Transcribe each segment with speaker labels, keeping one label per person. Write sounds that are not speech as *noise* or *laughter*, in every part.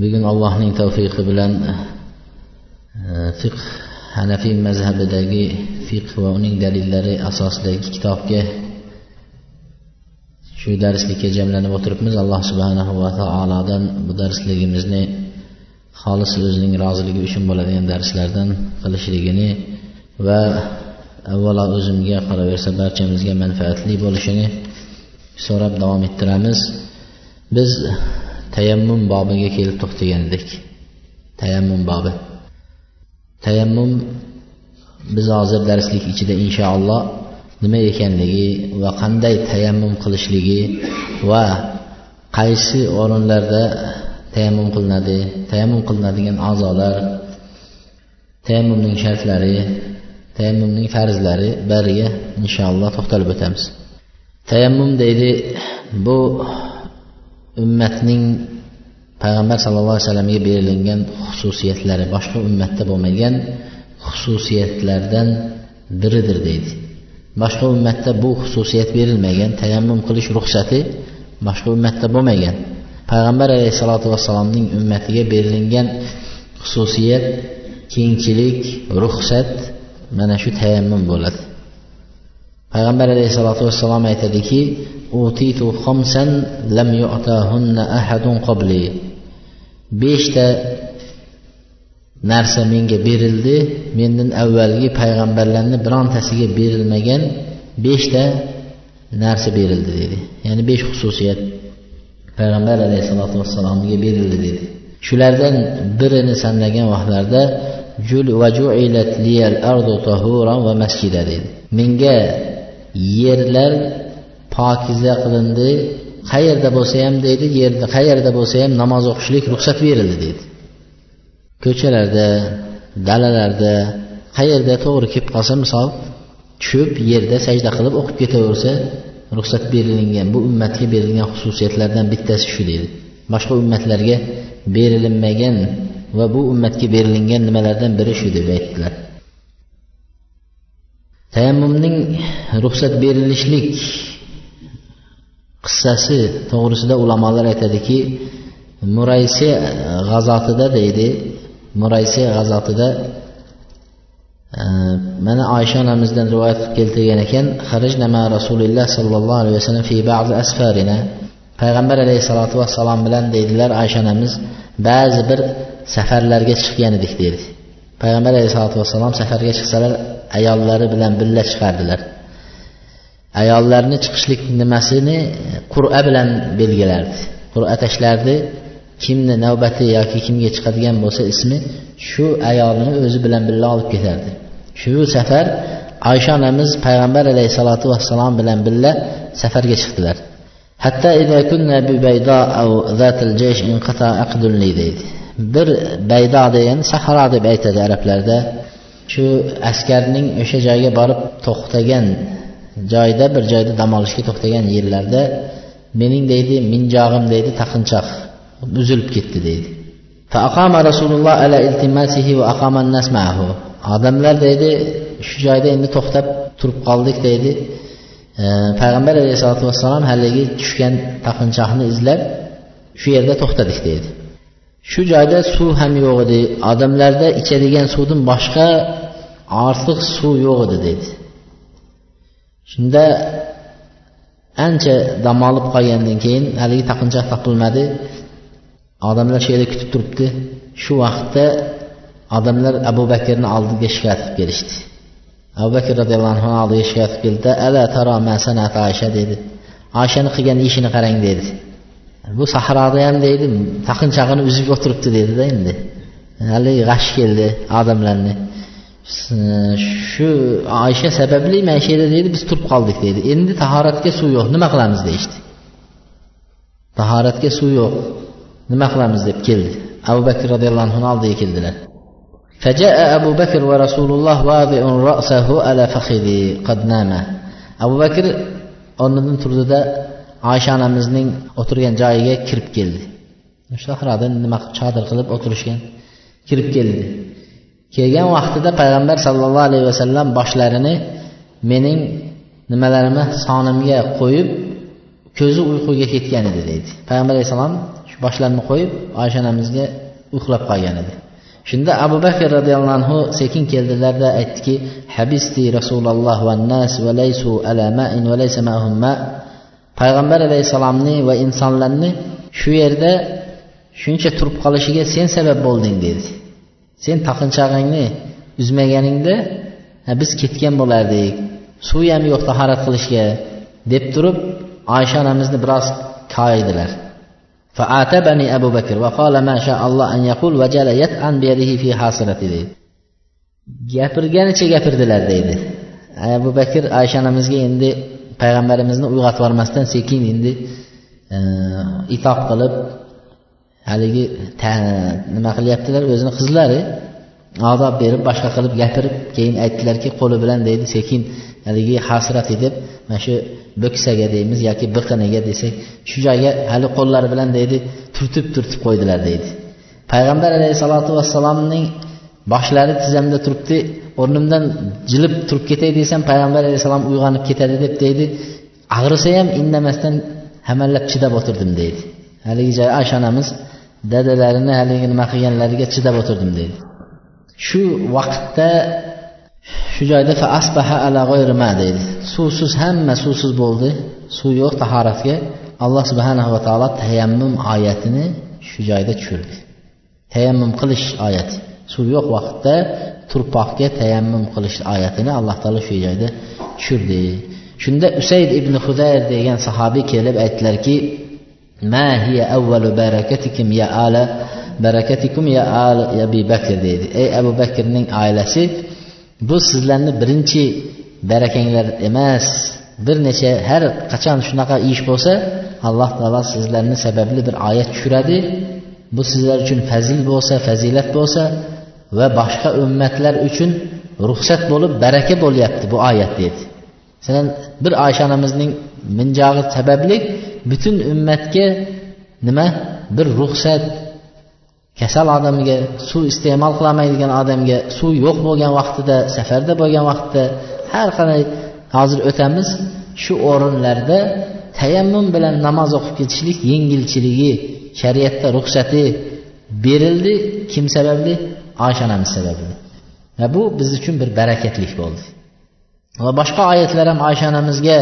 Speaker 1: bugun allohning tavfiqi bilan e, fiqh hanafiy mazhabidagi fiqh va uning dalillari asosidagi kitobga shu darslikka jamlanib o'tiribmiz. Alloh subhanahu va taolodan bu darsligimizni xolis o'zining roziligi uchun bo'ladigan darslardan qilishligini va avvalo o'zimga qolaversa barchamizga manfaatli bo'lishini so'rab davom ettiramiz. Biz tayammum bobiga kelib to'xtagan edik tayammum bobi. Tayammum biz hozir darslik ichida inshaalloh nima ekanligi va qanday tayammum qilishligi va qaysi o'rinlarda tayammum qilinadi tayammum qilinadigan a'zolar tayammumning shartlari tayammumning farzlari bariga inshaalloh to'xtalib o'tamiz. Tayammum deydi bu ummatning payg'ambar sallallohu alayhi vasallamga berilgan xususiyatlari boshqa ummatda bo'lmagan xususiyatlardan biridir deydi. Boshqa ummatda bu xususiyat berilmagan tayammum qilish ruxsati boshqa ummatda bo'lmagan. Payg'ambar alayhissalotu vassalomning ummatiga berilingan xususiyat kengchilik ruxsat mana shu tayammum bo'ladi. Payg'ambar alayhissalotu vassalom aytadiki lam yu'tahunna ahadun qabli. Beshta narsa menga berildi mendan avvalgi payg'ambarlarni birontasiga berilmagan beshta narsa berildi dedi. Ya'ni besh xususiyat payg'ambar alayhissalotu vassalomga berildi dedi. Shulardan birini sanlagan vaqtlarda jul ju'ilat liyal tahuran menga yerlar pokiza qilindi. Qayerda bo'lsa ham deydi yerda qayerda bo'lsa ham namoz o'qishlik ruxsat berildi deydi. Ko'chalarda dalalarda qayerda to'g'ri kelib qolsa misol tushib yerda sajda qilib o'qib ketaversa ruxsat berilingan bu ummatga berilgan xususiyatlardan bittasi shu deydi. Boshqa ummatlarga berilinmagan va bu ummatga berilingan nimalardan biri shu deb aytdilar. Tayammumning ruxsat berilishlik qissasi to'g'risida ulamolar aytadiki muraysi g'azotida deydi muraysi g'azotida e, mana oysha onamizdan rivoyat qilib keltirgan ekan harajnama rasululloh sollallohu alayhi vasallam fi ba'zi asfarina. Payg'ambar alayhissalotu vassalom bilan deydilar oysha onamiz ba'zi bir safarlarga chiqqan edik deydi. Payg'ambar alayhissalotu vassalom safarga chiqsalar ayollari bilan birga chiqardilar. Ayollarni chiqishlik nimasini qur'a bilan belgilardi. Qur'a tashlardi kimni navbati yoki kimga chiqadigan bo'lsa ismi shu ayolni o'zi bilan birga olib ketardi. Shu safar oysha onamiz payg'ambar alayhissalotu vassalom bilan birga safarga chiqdilar. Hatto bir baydo degan sahro deb aytadi arablarda. Shu askarning o'sha joyga borib to'xtagan joyda bir joyda dam olishga to'xtagan yerlarda mening deydi minjog'im deydi taqinchoq uzilib ketdi deydi. Rasululloh ala iltimasihi va nas ma'ahu. Odamlar deydi shu joyda endi to'xtab turib qoldik deydi. Payg'ambar alayhisalotu vassalom haligi tushgan taqinchoqni izlab shu yerda to'xtadik deydi. Shu joyda suv ham yo'q edi. Odamlarda ichadigan suvdan boshqa ortiq suv yo'q edi deydi shunda ancha dam olib qolgandan keyin haligi taqinchoq topilmadi odamlar shu yerda kutib turibdi. Shu vaqtda odamlar abu bakrni oldiga shikoyat qilib kelishdi. Abu bakr roziyallohu anhu oldiga shikoyat qilib keldida ala taro masanat oysha dedi. Oyshani qilgan ishini qarang dedi bu sahroda ham deydi taqinchog'ini uzib o'tiribdi deydida endi haligi g'ash keldi odamlarni shu oysha sababli mana shu yerda deydi biz turib qoldik deydi endi tahoratga suv yo'q nima qilamiz deyishdi tahoratga suv yo'q nima qilamiz deb keldi abu bakr roziyallohu anhuni oldiga keldilar فجاء أبو بكر ورسول الله واضع رأسه على فخذه قد نام abu bakr o'rnidan turdida oysha onamizning o'tirgan joyiga kirib keldi. Shohrada nima qilib chodir qilib o'tirishgan kirib keldi. Kelgan vaqtida payg'ambar sallallohu alayhi vasallam boshlarini mening nimalarimni sonimga qo'yib ko'zi uyquga ketgan edi deydi. Payg'ambar alayhissalom shu boshlarini qo'yib oysha onamizga uxlab qolgan edi. Shunda abu bakr roziyallohu anhu sekin keldilarda aytdiki habisti rasululloh va nas va laysu ala ma'in va laysa ma'hum ma. payg'ambar alayhissalomni va insonlarni shu yerda shuncha turib qolishiga sen sabab bo'lding dedi sen taqinchog'ingni uzmaganingda biz ketgan bo'lardik suv ham yo'q tahorat qilishga deb turib oysha onamizni biroz koyidilar فعاتبني أبو بكر وقال ما شاء الله أن يقول وجل يطعن بيده في حاصرته deydi gapirganicha gapirdilar deydi abu bakr oysha onamizga endi payg'ambarimizni uyg'otib yubormasdan sekin endi e, itoq qilib haligi nima qilyaptilar o'zini qizlari odob berib boshqa qilib gapirib keyin aytdilarki qo'li bilan deydi sekin haligi hasrati deb mana shu bo'ksaga deymiz yoki biqiniga desak shu joyga hali qo'llari bilan deydi turtib turtib qo'ydilar deydi. Payg'ambar alayhissalotu vassalomning boshlari tizzamda turibdi o'rnimdan jilib turib ketay desam payg'ambar alayhissalom uyg'onib ketadi deb deydi. Og'risa ham indamasdan hamallab chidab o'tirdim deydi. Haligi joy oysha onamiz dadalarini haligi nima qilganlariga chidab o'tirdim deydi. Shu vaqtda shu joyda fa asbaha ala g'oyrima deydi. Suvsiz hamma suvsiz bo'ldi. Suv yo'q tahoratga. Alloh subhanahu va taolo tayammum oyatini shu joyda tushirdi. Tayammum qilish oyati. Suv yo'q vaqtda turpoqga tayammum qilish oyatini alloh taolo shu joyda tushirdi. Shunda usayd ibn hudayr degan sahobiy kelib aytdilarki ma hiya avvalu barakatikum ya ala barakatikum ya al abi bakr deydi ey abu bakrning oilasi bu sizlarni birinchi barakanglar emas. Bir necha har qachon shunaqa ish bo'lsa alloh taolo sizlarni sababli bir oyat tushiradi. Bu sizlar uchun fazil bo'lsa fazilat bo'lsa va boshqa ummatlar uchun ruxsat bo'lib baraka bo'lyapti bu oyat dedi masalan bir oysha onamizning minjog'i sababli butun ummatga nima? Bir ruxsat. Kasal odamga suv iste'mol qilolmaydigan odamga suv yo'q bo'lgan vaqtida safarda bo'lgan vaqtda har qanday hozir o'tamiz shu o'rinlarda tayammum bilan namoz o'qib ketishlik yengilchiligi shariatda ruxsati berildi. Kim sababli? Oysha onamiz sababli va bu biz uchun bir barakatlik bo'ldi. Va boshqa oyatlar ham oysha onamizga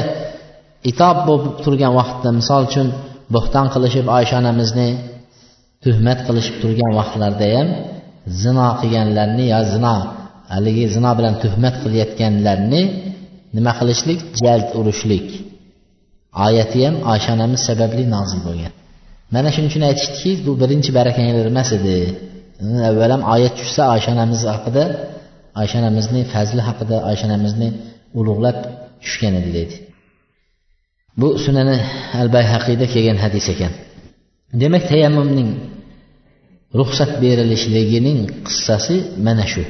Speaker 1: itob bo'lib turgan vaqtda misol uchun bo'xton qilishib oysha onamizni tuhmat qilishib turgan vaqtlarda ham zino qilganlarni yo zino haligi zino bilan tuhmat qilayotganlarni nima qilishlik? Jald urishlik. Oyati ham oysha onamiz sababli nozil bo'lgan. Mana shuning uchun aytishdiki bu birinchi barakanglar emas edi. Avval ham oyat tushsa oysha onamiz haqida oysha onamizni fazli haqida oysha onamizni ulug'lab tushgan edi deydi bu sunani al bayhaqiyda kelgan hadis ekan. Demak tayammumning ruxsat berilishligining qissasi mana shu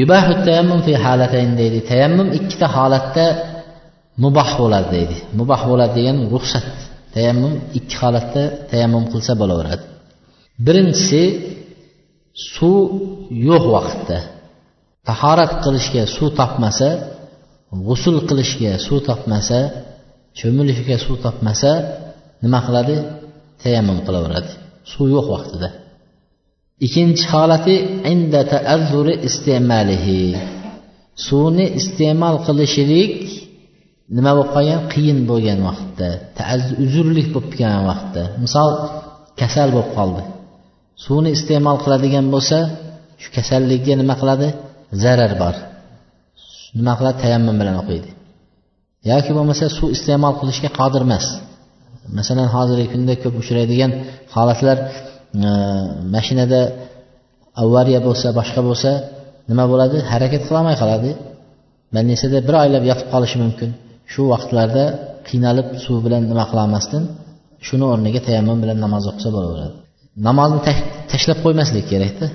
Speaker 1: yubahu tayammum fi halatayn deydi. Tayammum ikkita holatda muboh bo'ladi deydi. Muboh bo'ladi degan ruxsat. Tayammum ikki holatda tayammum qilsa bo'laveradi birinchisi suv yo'q vaqtda. Tahorat qilishga suv topmasa g'usul qilishga suv topmasa cho'milishga suv topmasa nima qiladi? Tayammum qilaveradi. Suv yo'q vaqtida. Ikkinchi holati inda taazzuri istemalihi suvni iste'mol qilishlik nima bo'lib qolgan? Qiyin bo'lgan vaqtda uzrlik bo'lib kelgan vaqtda. Misol kasal bo'lib qoldi. Suvni iste'mol qiladigan bo'lsa shu kasallikka nima qiladi? Zarar bor. Nima qiladi? Tayammum bilan o'qiydi. Yoki bo'lmasa suv iste'mol qilishga qodir emas. Masalan hozirgi kunda ko'p uchraydigan holatlar e, mashinada avariya bo'lsa boshqa bo'lsa nima bo'ladi? Harakat qilolmay qoladi. Больницада bir oylab yotib qolishi mumkin. Shu vaqtlarda qiynalib suv bilan nima qilolmasdan shuni o'rniga tayammum bilan namoz o'qisa bo'laveradi. Namozni tashlab qo'ymaslik kerakda.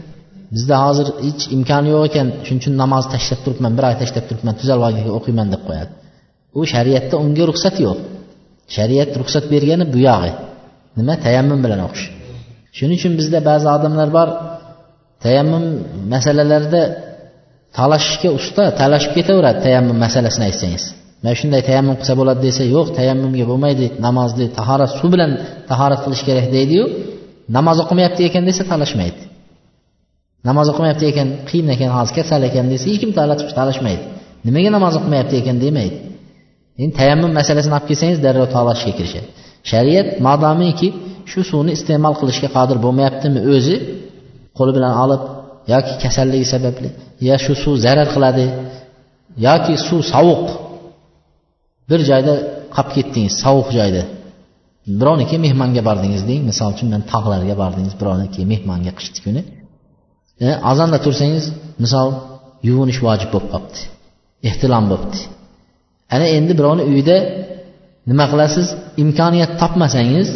Speaker 1: Bizda hozir hech imkoni yo'q ekan shuning uchun namozni tashlab turibman bir oy tashlab turibman tuzalib olganga o'qiyman deb qo'yadi. U shariatda unga ruxsat yo'q. Shariat ruxsat bergani bu yog'i. Nima? Tayammum bilan o'qish. Shuning uchun bizda ba'zi odamlar bor tayammum masalalarida talashishga usta talashib ketaveradi tayammum masalasini aytsangiz. Mana shunday tayammum qilsa bo'ladi desa yo'q tayammumga bo'lmaydi namozni tahorat suv bilan tahorat qilish kerak deydiyu namoz o'qimayapti ekan desa talashmaydi. Namoz o'qimayapti ekan qiyin ekan hozir kasal ekan desa hech kim talashmaydi. Nimaga namoz o'qimayapti ekan demaydi. Endi tayammum masalasini olib kelsangiz darrov talashishga kirishadi. Shariat modomiki shu suvni iste'mol qilishga qodir bo'lmayaptimi o'zi? Qo'li bilan olib yoki kasalligi sababli yo shu suv zarar qiladi yoki suv sovuq. Bir joyda qolib ketdingiz sovuq joyda. Birovniki mehmonga bordingiz deng misol uchun man tog'larga bordingiz birovniki mehmonga qishni kuni. E, azonda tursangiz misol yuvinish vojib bo'lib qolibdi ehtilom bo'libdi. Ana endi birovni uyida nima qilasiz? Imkoniyat topmasangiz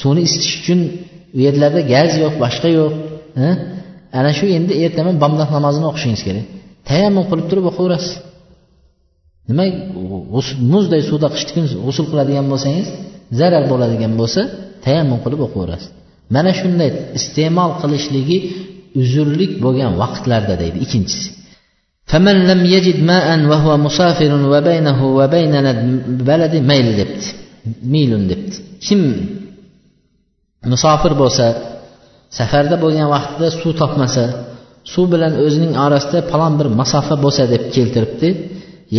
Speaker 1: suvni isitish uchun u yerlarda gaz yo'q boshqa yo'q e, ana shu endi ertaman bomdod namozini o'qishingiz kerak. Tayammum qilib turib o'qiyverasiz nima muzday suvda qishni kuni g'usul qiladigan bo'lsangiz zarar bo'ladigan bo'lsa tayammum qilib o'qiyverasiz mana shunday iste'mol qilishligi uzrlik bo'lgan vaqtlarda deydi ikkinchisi فمن لم يجد ماء وهو مسافر وبينه وبين البلد ميل debdi milun debdi kim musofir bo'lsa safarda bo'lgan vaqtida suv topmasa suv bilan o'zining orasida falon bir masofa bo'lsa deb keltiribdi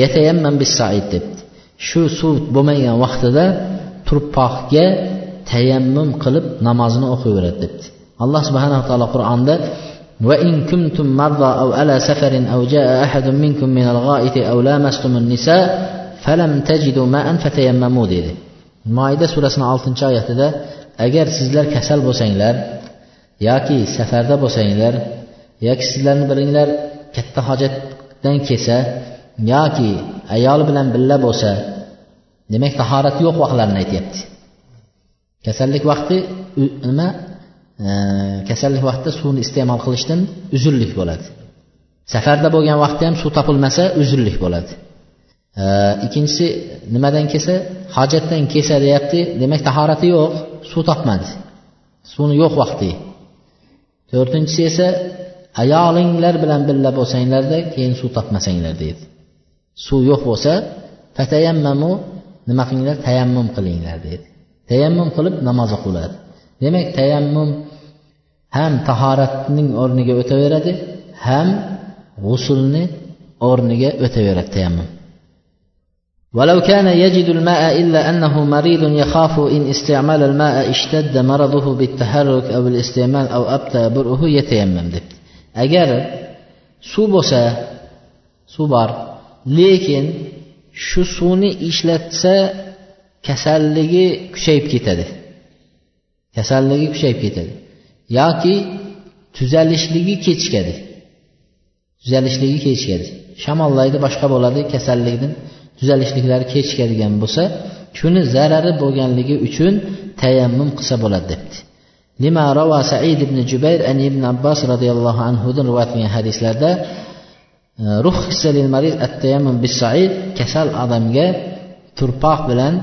Speaker 1: yatayammam bis said debdi shu suv bo'lmagan vaqtida turpoqga tayammum qilib namozini o'qiyveradi debdi alloh subhanava taolo qur'onda وإن كنتم مرضى أو على سفر أو جاء أحد منكم من الغائط أو لامستم النساء فلم تجدوا ماء فتيمموا dedi moida surasini oltinchi oyatida agar sizlar kasal bo'lsanglar yoki safarda bo'lsanglar yoki sizlarni biringlar katta hojatdan kelsa yoki ayoli bilan birga bo'lsa demak tahorati yo'q vaqtlarini aytyapti. Kasallik vaqti nima? Kasallik vaqtida suvni iste'mol qilishdan uzunlik bo'ladi. Safarda bo'lgan vaqtda ham suv topilmasa uzunlik bo'ladi. Ikkinchisi nimadan kelsa? Hojatdan kelsa deyapti. Demak tahorati yo'q suv topmadi. Suvni yo'q vaqti. To'rtinchisi esa ayolinglar bilan birga bo'lsanglarda keyin suv topmasanglar deydi. Suv yo'q bo'lsa fatayammamu nima qilinglar tayammum qilinglar deydi tayammum qilib namoz o'qiladi demak tayammum ham tahoratning o'rniga o'taveradi ham g'usulni o'rniga o'taveradi tayammum ولو كان يجد الماء إلا أنه مريض يخاف إن استعمال الماء اشتد مرضه بالتحرك أو الاستعمال أو أبتى برؤه يتيمم deb agar suv bo'lsa suv bor lekin shu suvni ishlatsa kasalligi kuchayib ketadi. Kasalligi kuchayib ketadi. Yoki tuzalishligi kechikadi. Tuzalishligi kechikadi. Shamollaydi boshqa bo'ladi kasallikdan tuzalishliklari kechikadigan bo'lsa shuni zarari bo'lganligi uchun tayammum qilsa bo'ladi debdi. Lima rava said ibn jubayr an ibn abbos roziyallohu anhudan rivoyat qilgan hadislarda Э, kasal odamga turpoq bilan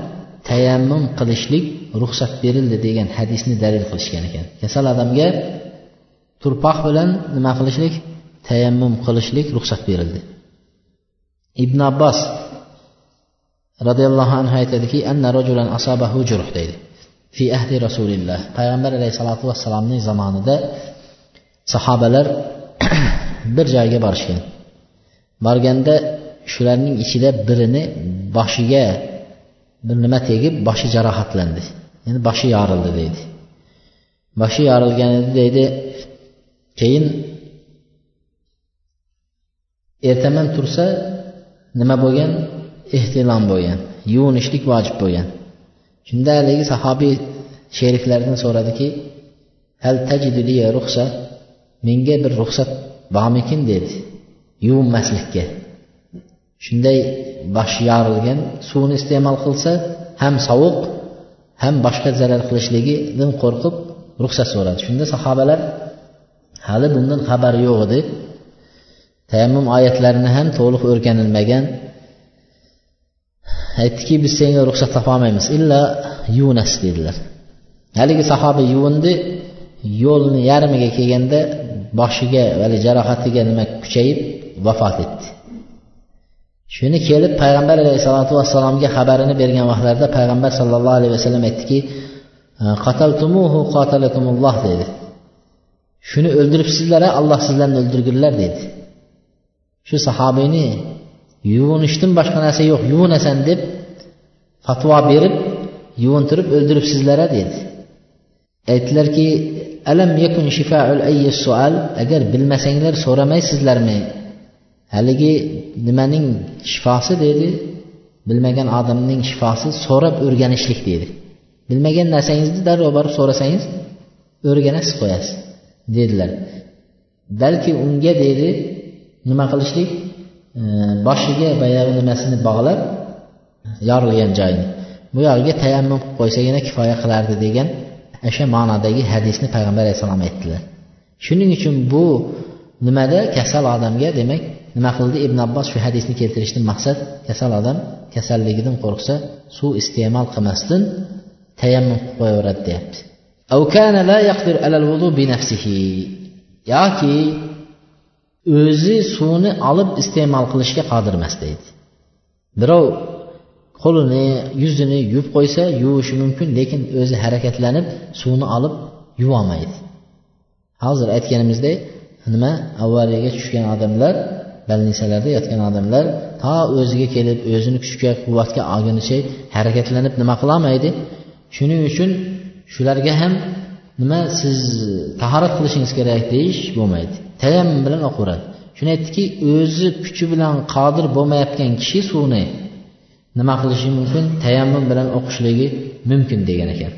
Speaker 1: tayammum qilishlik ruxsat berildi degan hadisni dalil qilishgan ekan. Kasal odamga turpoq bilan nima qilishlik? Tayammum qilishlik ruxsat berildi. Ibn abbos roziyallohu anhu aytadiki anna rajulan asabahu juruh deydi. Fi ahdi rasulilloh payg'ambar alayhissalotu vassalomning zamonida sahobalar *clears throat* bir joyga borishgan. Borganda shularning ichida birini boshiga bir nima tegib boshi jarohatlandi. Endi boshi yorildi deydi. Boshi yorilgan edi deydi. Keyin ertaman tursa nima bo'lgan? Ehtilom bo'lgan yuvinishlik vojib bo'lgan. Shunda haligi sahobiy sheriklaridan so'radiki hal ruxsa? Menga bir ruxsat bormikin? dedi. Yuvinmaslikka. Shunday boshi yorilgan suvni iste'mol qilsa ham sovuq ham boshqa zarar qilishligidan qo'rqib ruxsat so'radi. Shunda sahobalar hali bundan xabari yo'q edi. Tayammum oyatlarini ham to'liq o'rganilmagan. Aytdiki biz senga ruxsat topolmaymiz illa yunas dedilar. Haligi sahoba yuvindi yo'lni yarmiga kelganda boshiga hali jarohatiga nima kuchayib vafot etdi. Shuni kelib payg'ambar alayhissalotu vassalomga xabarini bergan vaqtlarida payg'ambar sallallohu alayhi vasallam aytdiki qataltumuhu qatalakumulloh dedi. Shuni o'ldiribsizlar alloh sizlarni o'ldirgunlar dedi. Shu sahobiyni yuvinishdan boshqa narsa yo'q yuvinasan deb fatvo berib yuvintirib o'ldiribsizlar dedi. Aytdilarki alam yakun shifaul ayyi sual agar bilmasanglar so'ramaysizlarmi? Haligi nimaning shifosi dedi bilmagan odamning shifosi so'rab o'rganishlik dedi. Bilmagan narsangizni darrov borib so'rasangiz o'rganasiz qo'yasiz dedilar. Balki unga dedi nima qilishlik? E, boshiga boyagi nimasini bog'lab yorilgan joyini bu yog'iga tayammum qilib qo'ysagina kifoya qilardi degan o'sha ma'nodagi hadisni payg'ambar alayhissalom aytdilar. Shuning uchun bu nimada? Kasal odamga demak nima qildi? Ibn abbos shu hadisni keltirishdan maqsad kasal odam kasalligidan qo'rqsa suv iste'mol qilmasdan tayammum qilib qo'yaveradi deyapti. Yoki o'zi suvni olib iste'mol qilishga qodir emas deydi. Birov qo'lini yuzini yuvib qo'ysa yuvishi mumkin lekin o'zi harakatlanib suvni olib yuvolmaydi. Hozir aytganimizdek nima? Avvaliga tushgan odamlar больницаlarda yotgan odamlar to o'ziga kelib o'zini kuchga quvvatga olgunicha harakatlanib nima qilolmaydi? Shuning uchun shularga ham nima siz tahorat qilishingiz kerak deyish bo'lmaydi. Tayammum bilan o'qiveradi shuni aytdiki o'zi kuchi bilan qodir bo'lmayotgan kishi suvni nima qilishi mumkin? Tayammum bilan o'qishligi mumkin degan ekan.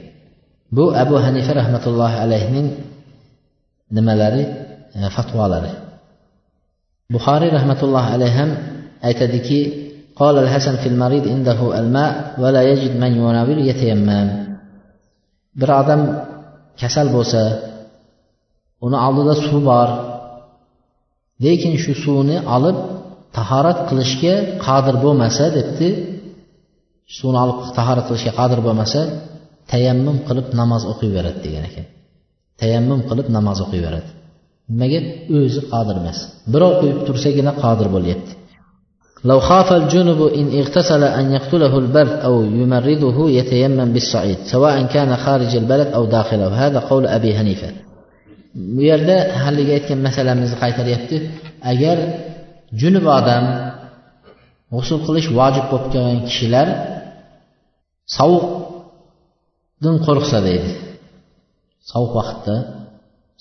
Speaker 1: Bu abu hanifa rahmatullohi alayhining nimalari? fatvolari buxoriy rahmatullohi alayhi ham aytadiki قال الحسن في المريض عنده الماء ولا يجد من يناول يتيمم bir odam kasal bo'lsa uni oldida suv bor lekin shu suvni olib tahorat qilishga qodir bo'lmasa debdi suvni olib tahorat qilishga qodir bo'lmasa tayammum qilib namoz o'qiyveradi degan ekan tayammum qilib namoz o'qiyveradi nimaga o'zi qodir emas birov qo'yib tursagina qodir bo'lyapti لو خاف الجنب إن اغتسل أن يقتله البرد أو يمرضه يتيمم بالصعيد سواء كان خارج البلد أو داخله هذا قول أبي حنيفة bu yerda haligi aytgan masalamizni qaytaryapti agar junub odam g'usul qilish vojib bo'lib qolgan kishilar sovuqdan qo'rqsa deydi sovuq vaqtda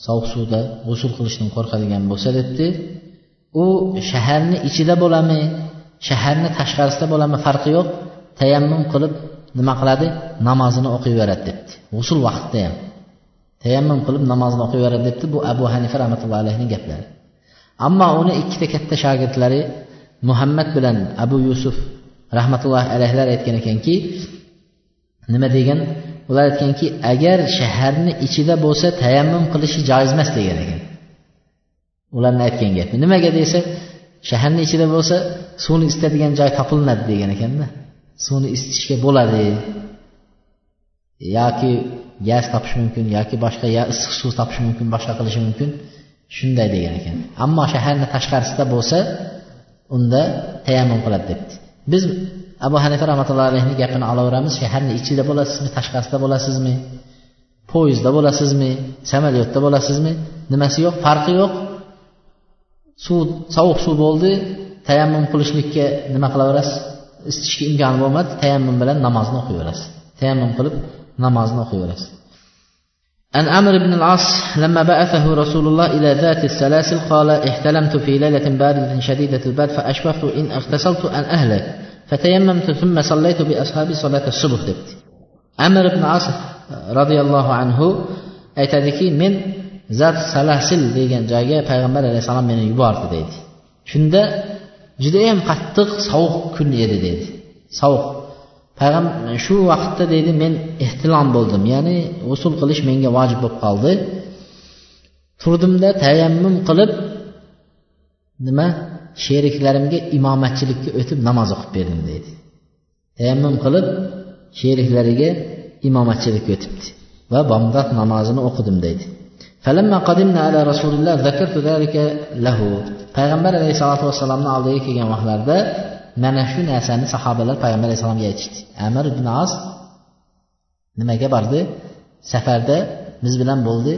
Speaker 1: sovuq suvda g'usul qilishdan qo'rqadigan bo'lsa debdi u shaharni ichida bo'ladimi shaharni tashqarisida bo'ladimi farqi yo'q tayammum qilib nima qiladi? Namozini o'qiyveradi debdi. G'usul vaqtida ham. Tayammum qilib namozini o'qiyveradi debdi bu abu hanifa rahmatullohi alayhini gaplari. Ammo uni ikkita katta shogirdlari muhammad bilan abu yusuf rahmatullohi alayhilar aytgan ekanki nima degan? Ular aytganki agar shaharni ichida bo'lsa tayammum qilishi joiz emas degan ekan. Ularni aytgan gapi nimaga desa shaharni ichida bo'lsa suvni isitadigan joy topilinadi degan ekanda suvni isitishga bo'ladi. Yoki gaz topish mumkin yoki boshqa ya issiq suv topish mumkin boshqa qilishi mumkin shunday degan ekan. Ammo shaharni tashqarisida bo'lsa unda tayammum qiladi debdi. Biz abu hanifa rahmatullohi alayhini gapini olaveramiz shaharni ichida bo'lasizmi tashqarisida bo'lasizmi poyezdda bo'lasizmi samolyotda bo'lasizmi nimasi yo'q farqi yo'q. Suv sovuq suv bo'ldi tayammum qilishlikka nima qilaverasiz? Isitishga imkoni bo'lmadi tayammum bilan namozni o'qiyverasiz. Tayammum qilib namozni o'qiyverasiz. عن عمرو بن العاص لما بعثه رسول الله إلى ذات السلاسل قال احتلمت في ليلة باردة شديدة البرد فأشفقت إن اغتسلت أن أهلك فتيممت ثم صليت بأصحابي صلاة الصبح. دبت عمرو بن العاص رضي الله عنه aytadiki men zat salasil degan joyga payg'ambar alayhissalom من yubordi deydi shunda judayam qattiq sovuq kun edi deydi sovuq payg'ambar shu vaqtda deydi men ehtilom bo'ldim. Ya'ni usul qilish menga vojib bo'lib qoldi. Turdimda tayammum qilib nima? Sheriklarimga imomatchilikka o'tib namoz o'qib berdim deydi. Tayammum qilib sheriklariga imomatchilikka o'tibdi va bomdod namozini o'qidim deydi. Payg'ambar alayhissalotu vassalomni oldiga kelgan vaqtlarida mana shu narsani sahobalar payg'ambar alayhissalomga aytishdi. Amir ibn as nimaga bordi? Safarda biz bilan bo'ldi.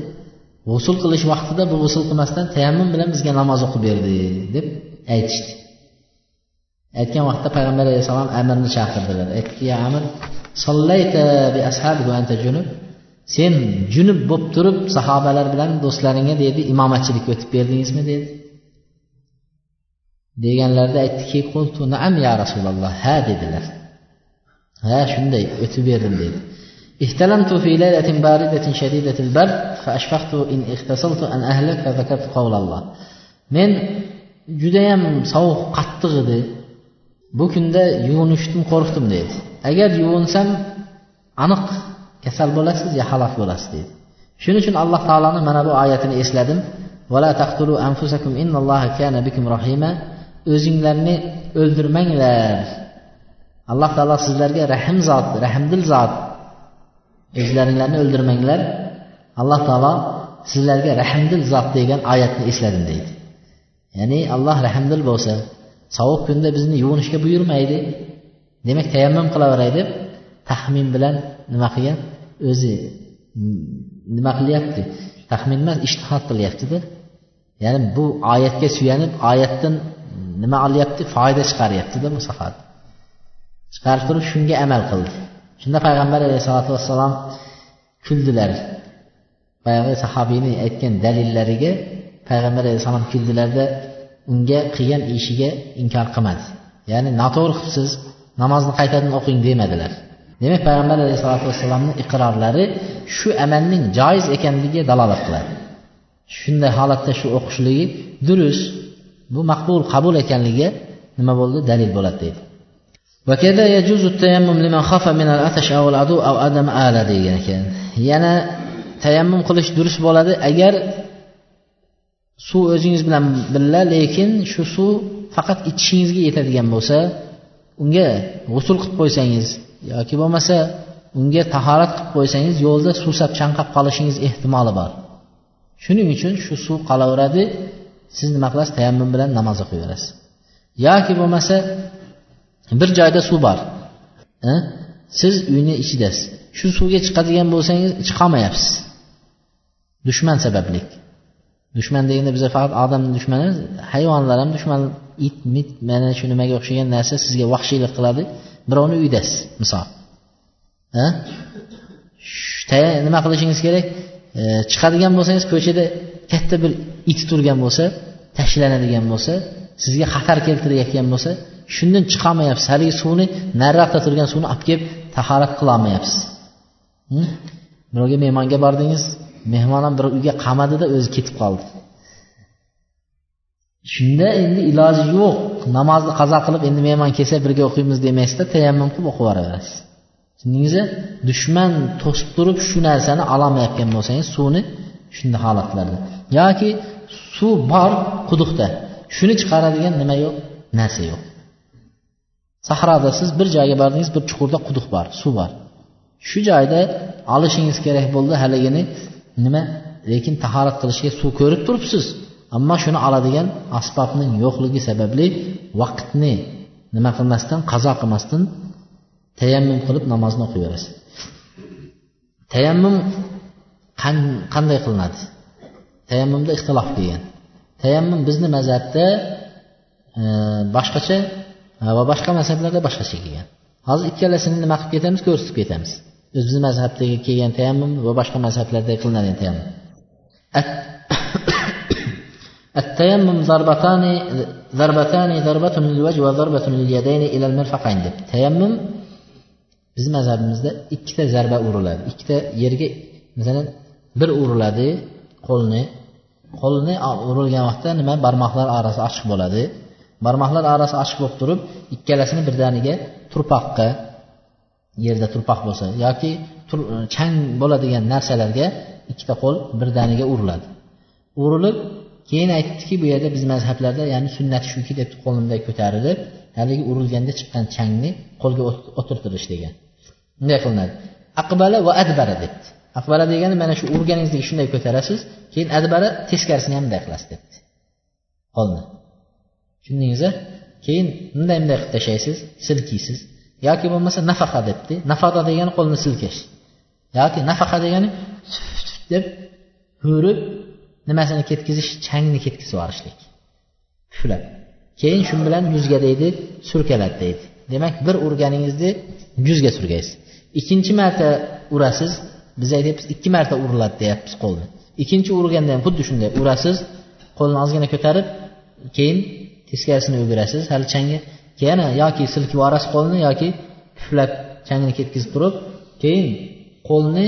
Speaker 1: G'usul qilish vaqtida bu g'usul qilmasdan tayammum bilan bizga namoz o'qib berdi deb aytishdi. Aytgan vaqtda payg'ambar alayhissalom amirni chaqirdilar. Aytdiki ya amir sen junub bo'lib turib sahobalar bilan do'stlaringga dedi imomatchilikka o'tib berdingizmi? dedi. deganlarida aytdiki qultu naam ya rasululloh ha dedilar ha shunday o'tib berdim dedi احتلمت في ليلة باردة شديدة البرد فأشفقت إن اغتسلت أن أهلك فذكرت قول الله men judayam sovuq qattiq edi bu kunda yuvinishdan qo'rqdim deydi agar yuvinsam aniq kasal bo'lasiz yo halok bo'lasiz deydi shuning uchun alloh taoloni mana bu oyatini esladim O'zinglarni o'ldirmanglar. Alloh taolo sizlarga rahm zot rahmdil zot. O'zlaringlarni o'ldirmanglar. Alloh taolo sizlarga rahmdil zot degan oyatni esladim deydi. Ya'ni alloh rahmdil bo'lsa sovuq kunda bizni yuvinishga buyurmaydi. Demak tayammum qilaveray deb taxmin bilan nima qilgan? O'zi mm, nima qilyapti? Taxmin emas ishtihod qilyaptida. Ya'ni bu oyatga suyanib oyatdan nima olyapti? Foyda chiqaryaptida bu safar chiqarib turib shunga amal qildi. Shunda payg'ambar alayhisalotu vassalom kuldilar. Boyagi sahobiyni aytgan dalillariga payg'ambar alayhissalom kuldilarda unga qilgan ishiga inkor qilmadi. Ya'ni noto'g'ri qilibsiz namozni qaytadan o'qing demadilar. Demak payg'ambar alayhisalotu vassalomni iqrorlari shu amalning joiz ekanligiga dalolat qiladi. Shunday holatda shu o'qishligi durust bu maqbul qabul ekanligiga nima bo'ldi dalil bo'ladi deydi وكذا يجوز التيمم لمن خاف من العطش أو العدو أو عدم آلة degan ekan yana tayammum qilish durust bo'ladi agar suv o'zingiz bilan birga lekin shu suv faqat ichishingizga yetadigan bo'lsa unga g'usul qilib qo'ysangiz yoki bo'lmasa unga tahorat qilib qo'ysangiz yo'lda suvsab chanqab qolishingiz ehtimoli bor shuning uchun shu suv qolaveradi siz nima qilasiz? Tayammum bilan namoz o'qiyverasiz. Yoki bo'lmasa bir joyda suv bor. Siz uyni ichidasiz. Shu suvga chiqadigan bo'lsangiz chiqolmayapsiz. Dushman sababli dushman deganda biza faqat odamni dushmani hayvonlar ham dushman it mit mana shu nimaga o'xshagan narsa sizga vahshiylik qiladi. Birovni uydasiz misol. Nima qilishingiz kerak? Chiqadigan bo'lsangiz ko'chada katta bir it turgan bo'lsa tashlanadigan bo'lsa sizga xatar keltirayotgan bo'lsa shundan chiqolmayapsiz. Haligi suvni nariroqda turgan suvni olib kelib tahorat qilolmayapsiz. Birovga mehmonga bordingiz mehmon ham bir uyga qamadida o'zi ketib qoldi. Shunda endi iloji yo'q. Namozni qazo qilib endi mehmon kelsa birga o'qiymiz demaysizda tayammum qilib o'qib yuboraverasiz. Tushundingizmi dushman to'sib turib shu narsani ololmayotgan bo'lsangiz suvni shunday holatlarda yoki suv bor quduqda. Shuni chiqaradigan nima yo'q? Narsa yo'q. Sahroda siz bir joyga bordingiz bir chuqurda quduq bor suv bor. Shu joyda olishingiz kerak bo'ldi haligini nima lekin tahorat qilishga suv ko'rib turibsiz. Ammo shuni oladigan asbobning yo'qligi sababli vaqtni nima qilmasdan qazo qilmasdan tayammum qilib namozni o'qiyverasiz. Tayammum qanday qilinadi? tayammumda ixtilof kelgan tayammum bizni mazhabda e, boshqacha va boshqa mazhablarda boshqacha kelgan hozir ikkalasini nima qilib ketamiz ko'rsatib ketamiz o'zimizni mazhabdagi kelgan tayammum va boshqa mazhablarda qilinadigan tayammum التيمم ضربتان ضربتان ضربة للوجه وضربة لليدين إلى المرفقين deb tayammum bizni mazhabimizda ikkita zarba uriladi ikkita yerga masalan bir uriladi qo'lni qo'lni urilgan vaqtda nima barmoqlar orasi ochiq bo'ladi. Barmoqlar orasi ochiq bo'lib turib ikkalasini birdaniga turpoqqa yerda turpoq bo'lsa yoki e, chang bo'ladigan narsalarga ikkita qo'l birdaniga uriladi. Urilib keyin aytdiki bu yerda biz mazhablarda ya'ni sunnati shuki deb qo'lni bunday ko'tarilib haligi urilganda chiqqan changni qo'lga o'tirtirish degan. Bunday qilinadi. Aqbala va adbara debdi. Aqbala degani mana shu urganingizni shunday ko'tarasiz keyin adbara teskarisini ham bunday qilasiz debdi. Qo'lni tushundingiz keyin bunday bunday qilib tashlaysiz silkiysiz. Yoki bo'lmasa nafaqa debdi. Nafaqa degani qo'lni silkash yoki nafaqa degani *laughs* deb ko'rib nimasini ketkizish changni ketkizib yuborishlik. Puflab keyin shu bilan yuzga deydi surkaladi deydi. Demak bir urganingizni yuzga surgaysiz. Ikkinchi marta urasiz biz aytyapmiz ikki marta uriladi deyapmiz qo'lni. Ikkinchi urganda ham xuddi shunday urasiz qo'lni ozgina ko'tarib keyin teskarisini o'girasiz hali changi yana yoki silkib yuborasiz qo'lni yoki puflab changni ketkazib turib keyin qo'lni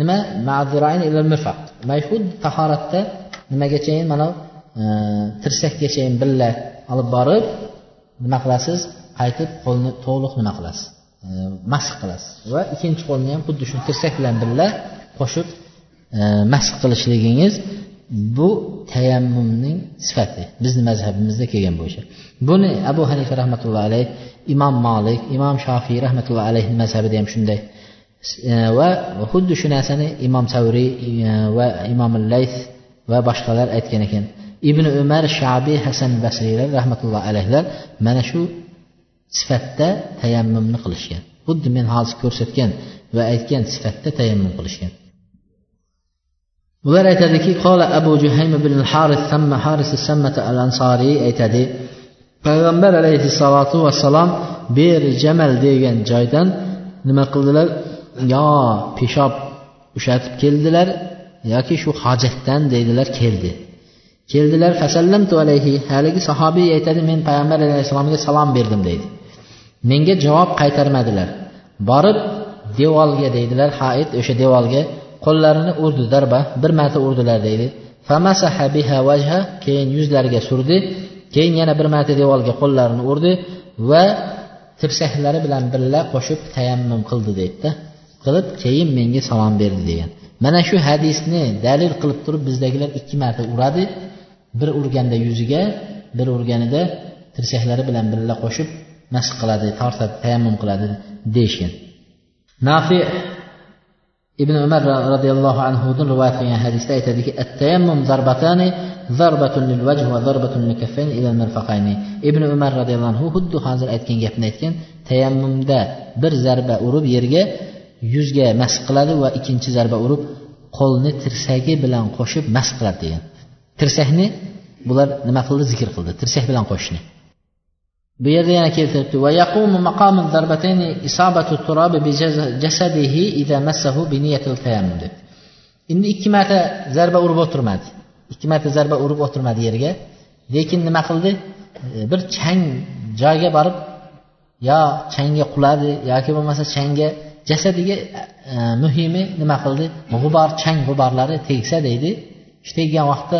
Speaker 1: nima mana xuddi tahoratda nimagachayin mana e, tirsakgachayin billa olib borib nima qilasiz? Qaytib qo'lni to'liq nima qilasiz? E, masx qilasiz. Va ikkinchi qo'lni ham xuddi shu tirsak bilan birga qo'shib mashq masx qilishligingiz bu tayammumning sifati. Bizni mazhabimizda kelgan bo'yicha buni abu hanifa rahmatullohi alayh imom molik imom shofiy rahmatullohi alayhi mazhabida ham shunday. E, va xuddi shu narsani imom savriy va imom layth va boshqalar aytgan ekan. Ibn umar shabiy hasan basriylar rahmatullohi alayhilar mana shu sifatda tayammumni qilishgan. Xuddi men hozir ko'rsatgan va aytgan sifatda tayammum qilishgan. Ular aytadiki qola abu juhaym ibn haris samma haris sammata al ansoriy aytadi payg'ambar alayhissalotu vassalom ber jamal degan joydan nima qildilar? Yo peshob ushatib keldilar yoki shu hojatdan deydilar keldi. Keldilar fasallamtu alayhi haligi sahobiy aytadi men payg'ambar alayhissalomga salom berdim deydi. Menga javob qaytarmadilar. Borib devorga deydilar. Haid o'sha devorga qo'llarini urdi darba bir marta urdilar deydi. Vajha keyin yuzlariga surdi. Keyin yana bir marta devorga qo'llarini urdi va tirsaklari bilan birga qo'shib tayammum qildi deydida. Qilib keyin menga salom berdi degan. Mana shu hadisni dalil qilib turib bizdagilar ikki marta uradi. Bir urganda yuziga bir urganida tirsaklari bilan birga qo'shib mashq qiladi tortadi tayammum qiladi deyishgan. Nafi ibn umar roziyallohu anhudan rivoyat qilgan hadisda aytadiki tayammum zarbatani zarbatun lil vajh va zarbatun lil kaffayn ila mirfaqayni ibn umar roziyallohu anhu xuddi hozir aytgan gapni aytgan tayammumda bir zarba urib yerga yuzga mashq qiladi va ikkinchi zarba urib qo'lni tirsagi bilan qo'shib mashq qiladi degan. Tirsakni bular nima qildi? Zikr qildi. Tirsak bilan qo'shishni. Bu yerda yana keltiribdi. Va isabatu bi bi endi ikki marta zarba urib o'tirmadi. Ikki marta zarba urib o'tirmadi yerga. Lekin nima qildi? E, bir chang joyga borib yo changga quladi yoki bo'lmasa changga jasadiga e, muhimi nima qildi? G'ubor chang g'uborlari tegsa deydi. Shu teggan vaqtda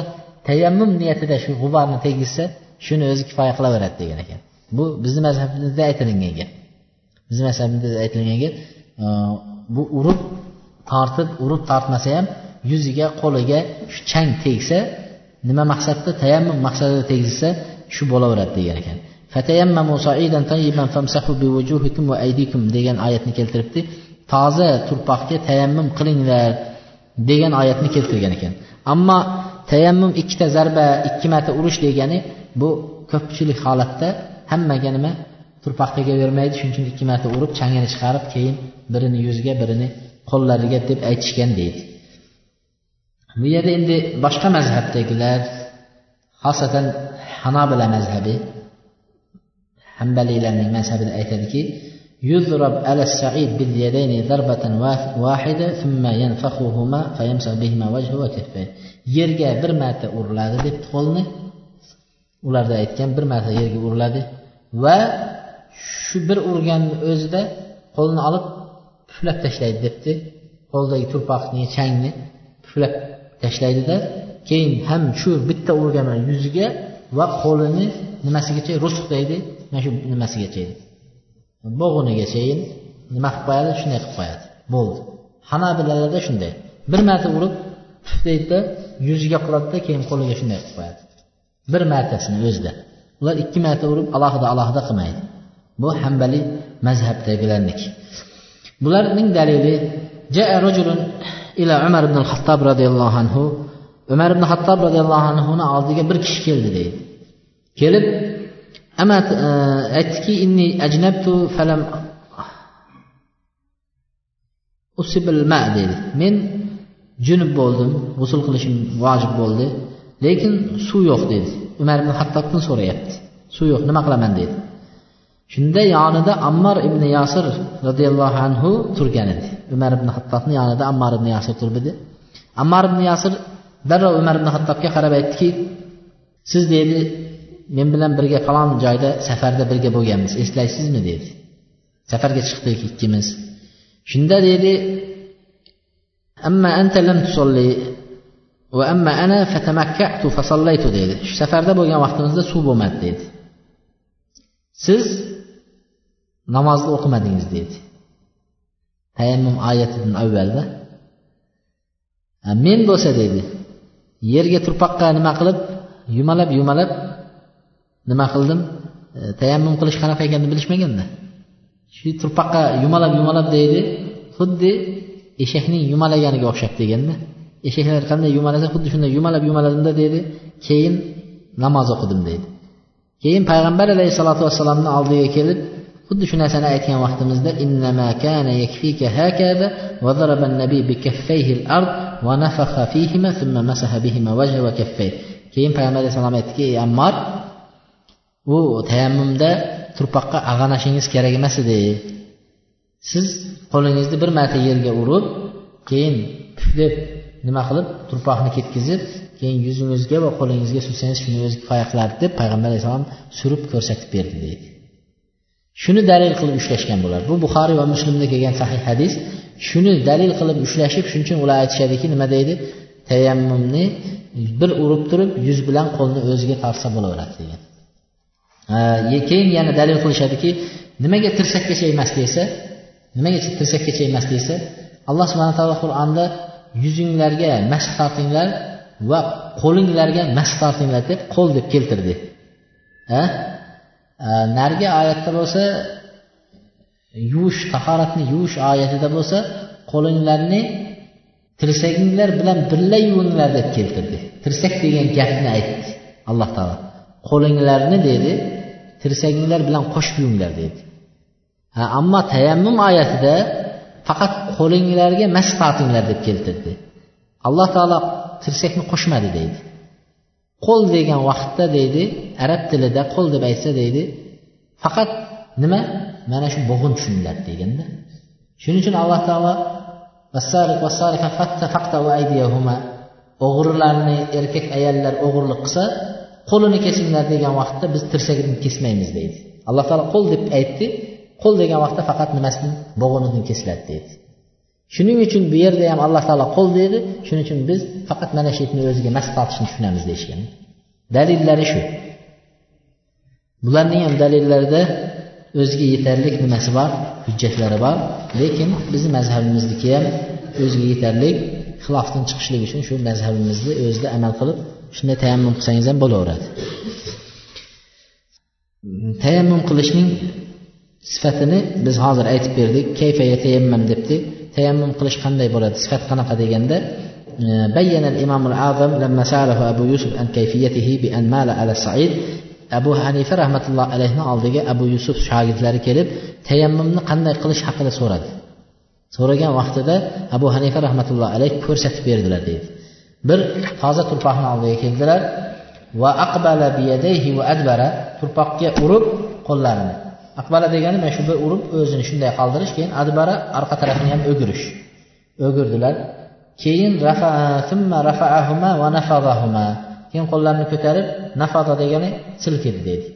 Speaker 1: tayammum niyatida shu g'uborni tegizsa shuni o'zi kifoya qilaveradi degan ekan. Bu bizni mazhabimizda aytilingan gap. Bizni mazhabimizda aytilgan gap e, bu urib tortib urib tortmasa ham yuziga qo'liga shu chang tegsa nima maqsadda? Tayammum maqsadida tegizsa shu bo'laveradi degan ekan. Degan oyatni keltiribdi. Toza turpoqga tayammum qilinglar degan oyatni keltirgan ekan. Ammo tayammum ikkita zarba ikki marta urish degani bu ko'pchilik holatda hammaga nima turpoq tegavermaydi shuning uchun ikki marta urib changini chiqarib keyin birini yuziga birini qo'llariga deb aytishgan deydi bu yerda endi boshqa mazhabdagilar xosatan hanobila mazhabi hambaliylarning mazhabida aytadiki يضرب على السعيد باليدين ضربة واحدة ثم ينفخهما فيمسح بهما وجهه وكفيه yerga bir marta uriladi debdi qo'lni ularda aytgan bir marta yerga uriladi Va shu bir urganni o'zida qo'lini olib puflab tashlaydi debdi. Qo'ldagi turpoqni changni puflab tashlaydida keyin ham shu bitta urgan yuziga va qo'lini nimasigacha rusq deydi mana shu nimasigacha bo'g'inigachayin nima qilib qo'yadi? Shunday qilib qo'yadi. Bo'ldi. Hanabilalarda shunday. Bir marta urib puf deydida yuziga quladida keyin qo'liga shunday qilib qo'yadi. Bir martasini o'zida. Ular ikki marta urib alohida alohida qilmaydi. Bu hambali mazhabdagilarniki. Bularning dalili jaa rajulun ila umar ibn xattob roziyallohu anhu. Umar ibn xattob roziyallohu anhuni oldiga bir kishi keldi deydi. Kelib amat e, aytdiki inni ajnabtu falam usibil ma dedi men junub bo'ldim g'usul qilishim vojib bo'ldi lekin suv yo'q dedi umar ibn hattobdan so'rayapti. Suv yo'q nima qilaman deydi shunda yonida ammor ibn yosir roziyallohu anhu turgan edi. Umar ibn hattobni yonida ammor ibn yosir turibdi ammor ibn yosir darrov umar ibn hattobga qarab aytdiki siz deydi men bilan birga falon joyda safarda birga bo'lganmiz eslaysizmi? dedi. Safarga chiqdik ikkimiz. Shunda dedi amma anta lam tusolli va amma ana fatamakkatu fasollaytu dedi. Shu safarda bo'lgan vaqtimizda suv bo'lmadi dedi. Siz namozni o'qimadingiz dedi. Tayammum oyatidan avvalda men bo'lsa dedi yerga turpoqqa nima qilib yumalab yumalab nima qildim? E, tayammum qilish qanaqa ekanini bilishmaganda. Shu turpoqqa yumalab yumalab deydi xuddi eshakning yumalaganiga o'xshab deganda eshaklar qanday yumalasa xuddi shunday yumalab yumaladimda deydi keyin namoz o'qidim deydi keyin payg'ambar alayhissalotu vassalomni oldiga kelib xuddi shu narsani aytgan vaqtimizda innama kana yakfika hakada va daraba nabiy bi kaffayhi al-ard va nafakha fihima thumma masaha bihima wajha va kaffay keyin payg'ambar alayhissalom aytdiki ey ammar u tayammumda turpoqqa ag'anashingiz kerak emas edi. Siz qo'lingizni bir marta yerga urib keyin deb nima qilib? Turpoqni ketkizib keyin yuzingizga va qo'lingizga sursangiz shuni o'zi kifoya qiladi deb payg'ambar alayhissalom surib ko'rsatib berdi deydi. Shuni dalil qilib ushlashgan bular bu buxoriy va muslimda kelgan sahih hadis. Shuni dalil qilib ushlashib shuning uchun ular aytishadiki nima deydi? Tayammumni bir urib turib yuz bilan qo'lni o'ziga tortsa bo'laveradi degan. Keyin yana dalil qilishadiki nimaga tirsakkacha emas desa nimaga tirsakkacha emas desa alloh subhana taolo qur'onda yuzinglarga mashq tortinglar va qo'linglarga mashq tortinglar deb qo'l deb keltirdi. E, narigi oyatda bo'lsa yuvish tahoratni yuvish oyatida bo'lsa qo'linglarni tirsaginglar bilan birga yuvinglar deb keltirdi. Tirsak degan gapni aytdi alloh taolo. Qo'linglarni dedi tirsaginglar bilan qo'shib yuvinglar dedi. Ha ammo tayammum oyatida faqat qo'linglarga mas tortinglar deb keltirdi. Alloh taolo tirsakni qo'shmadi deydi. Qo'l degan vaqtda deydi arab tilida qo'l deb aytsa deydi faqat nima? Mana shu bo'g'in tushuniladi deganda. Shuning uchun alloh taolo o'g'rilarni erkak ayollar o'g'irlik qilsa qo'lini kesinglar degan vaqtda biz tirsagini kesmaymiz deydi. Alloh taolo qo'l deb aytdi qo'l degan vaqtda faqat nimasini bo'g'inini kesiladi deydi. Shuning uchun bu yerda ham alloh taolo qo'l deydi. Shuning uchun biz faqat mana shu itni o'ziga mas tortishni tushunamiz deyishgan. Dalillari shu. Bularning ham dalillarida o'ziga yetarli nimasi bor? Hujjatlari bor. Lekin bizni mazhabimizniki ham o'ziga yetarli xilofdan chiqishlik uchun shu mazhabimizni o'zida amal qilib shunday tayammum qilsangiz ham bo'laveradi. Tayammum qilishning sifatini biz hozir aytib berdik kayfa yatayammam debdi tayammum qilish qanday bo'ladi sifat qanaqa deganda بين الإمام الأعظم لما سأله أبو يوسف عن كيفيته بأن مال على الصعيد abu hanifa rahmatulloh alayhni oldiga abu yusuf shogirdlari kelib tayammumni qanday qilish haqida so'radi so'ragan vaqtida abu hanifa rahmatulloh alayh ko'rsatib berdilar deydi bir toza turpoqni oldiga keldilar va aqbala biyadayhi va adbara turpoqqa urib qo'llarini aqbara degani mana shu bir urib o'zini shunday qaldirish keyin adbara orqa tarafini ham o'girish. O'girdilar. Keyin rafaahuma va nafadahuma. Keyin qo'llarini ko'tarib nafada degani silkidi deydi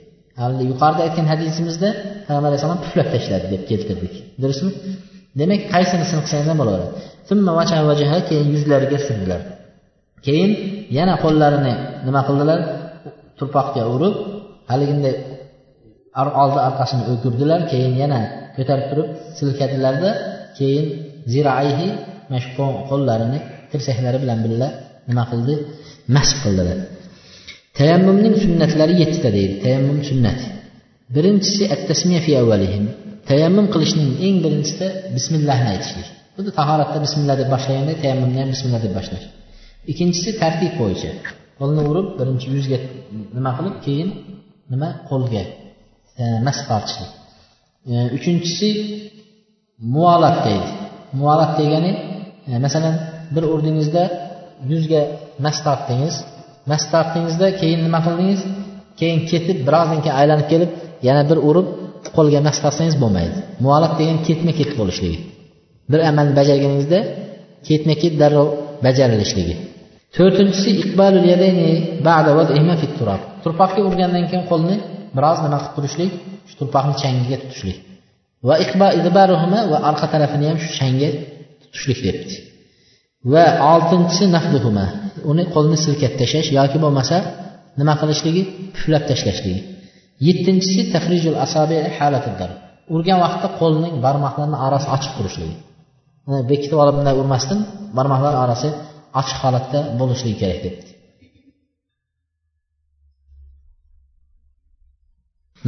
Speaker 1: yuqorida aytgan hadisimizda payg'ambar alayhissalom puflab tashladi deb keltirdik. Durustmi? Demak qaysinisini qilsangiz ham bo'laveradi. Keyin yuzlariga surdilar. Keyin yana qo'llarini nima qildilar? Turpoqqa urib haliginday oldi orqasini o'kirdilar keyin yana ko'tarib turib silkadilarda keyin ziraihi mana shu qo'llarini tirsaklari bilan birga nima qildi? Mashq qildilar. Tayammumning sunnatlari yettita deydi tayammum sunnati birinchisi attasmiya fi avvalihim tayammum qilishning eng birinchisida bismillahni aytishlik. Xuddi tahoratda bismillah deb boshlaganda tayammumni ham bismillah deb boshlash. Ikkinchisi tartib bo'yicha qo'lni urib birinchi yuzga nima qilib keyin nima? Qo'lga. E, mas tortishlik e, uchinchisi muolat deydi. Muolat degani e, masalan bir urdingizda yuzga mas tortdingiz mas tortdingizda keyin nima qildingiz? Keyin ketib birozdan keyin aylanib kelib yana bir urib qo'lga mas tortsangiz bo'lmaydi. Muolat degan ketma ket bo'lishligi. Bir amalni bajarganingizda ketma ket darrov bajarilishligi. To'rtinchisi iqbalul yadayni ba'da fi turab. Urgandan keyin qo'lni biroz nima qilib turishlik? Shu turpoqni changiga tutishlik. Va iqba idbaruhuma va orqa tarafini ham shu changga tutishlik debdi. Va oltinchisi nahduhuma uni qo'lni silkab tashlash yoki bo'lmasa nima qilishligi? Puflab tashlashligi yettinchisi tafrijul asabi urgan vaqtda qo'lning barmoqlarini orasi ochiq turishligi. Bekitib olib bunday urmasdan barmoqlar orasi ochiq holatda bo'lishligi kerak debdi.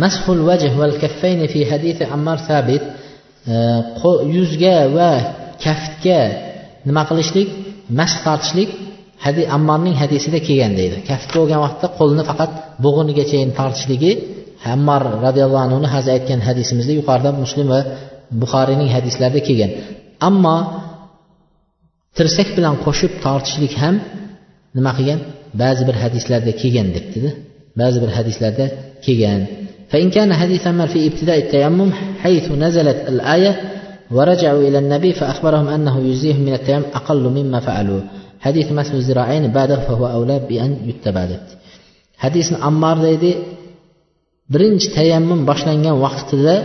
Speaker 1: Mashul vajh val kaffayni fi hadisi ammar sabit e, yuzga va kaftga nima qilishlik? Mashq tortishlik. Hadi ammarning hadisida kelgan deydi. Kaftga bo'lgan vaqtda qo'lni faqat bo'g'inigachayin tortishligi. Ammar roziyallohu anhuni hozir aytgan hadisimizda yuqorida muslim va buxoriyning hadislarida kelgan. Ammo tirsak bilan qo'shib tortishlik ham nima qilgan? Ba'zi bir hadislarda kelgan debdida. Ba'zi bir hadislarda kelgan. فإن كان حديث عمر في ابتداء التيمم حيث نزلت الآية ورجعوا إلى النبي فأخبرهم أنه يجزيهم من التيمم أقل مما فعلوا حديث مسح الذراعين بعده فهو أولى بأن يتبع hadisni ammor deydi birinchi tayammum boshlangan vaqtida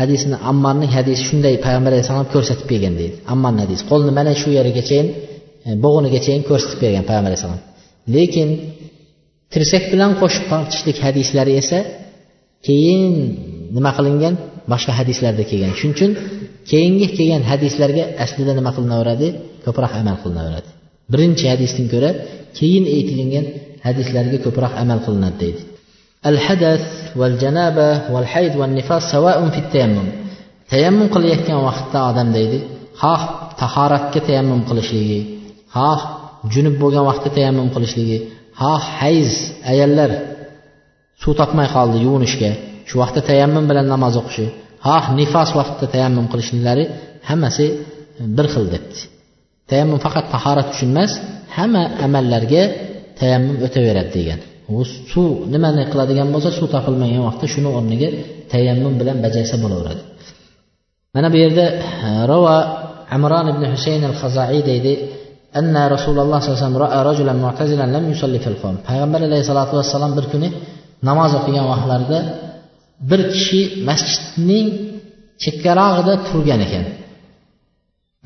Speaker 1: hadisni ammarning hadisi shunday payg'ambar alayhissalom ko'rsatib bergan deydi ammarni hadisi qo'lni mana shu yerigachayin e, bo'g'inigachayin ko'rsatib bergan payg'ambar alayhissalom lekin tirsak bilan qo'shib tortishlik hadislari esa keyin nima qilingan boshqa hadislarda kelgan shuning uchun keyingi kelgan hadislarga aslida nima qilinaveradi ko'proq amal qilinaveradi birinchi hadisdan ko'ra keyin aytilingan hadislarga ko'proq amal qilinadi deydi الحدث والجنابة والحيض والنفاس سواء في التيمم tayammum qilayotgan vaqtda odam deydi xoh tahoratga tayammum qilishligi xoh junub bo'lgan vaqtda tayammum qilishligi xoh hayz ayollar suv topmay qoldi yuvinishga. Shu vaqtda tayammum bilan namoz o'qishi. Ha nifos vaqtida tayammum qilishlari hammasi e, bir xil debdi. Tayammum faqat tahorat uchun emas hamma amallarga tayammum o'taveradi degan. U suv nimani qiladigan bo'lsa suv topilmagan vaqtda shuni o'rniga tayammum bilan bajarsa bo'laveradi. Mana bu yerda e, ravo amron ibn husayn al hazaiy deydi anna rasululloh sallallohu alayhi vasallam ro'a rajulan mu'tazilan lam yusalli fil qavm payg'ambar alayhissalotu vassalam bir kuni namoz o'qigan vaqtlarida bir kishi masjidning chekkarog'ida turgan ekan.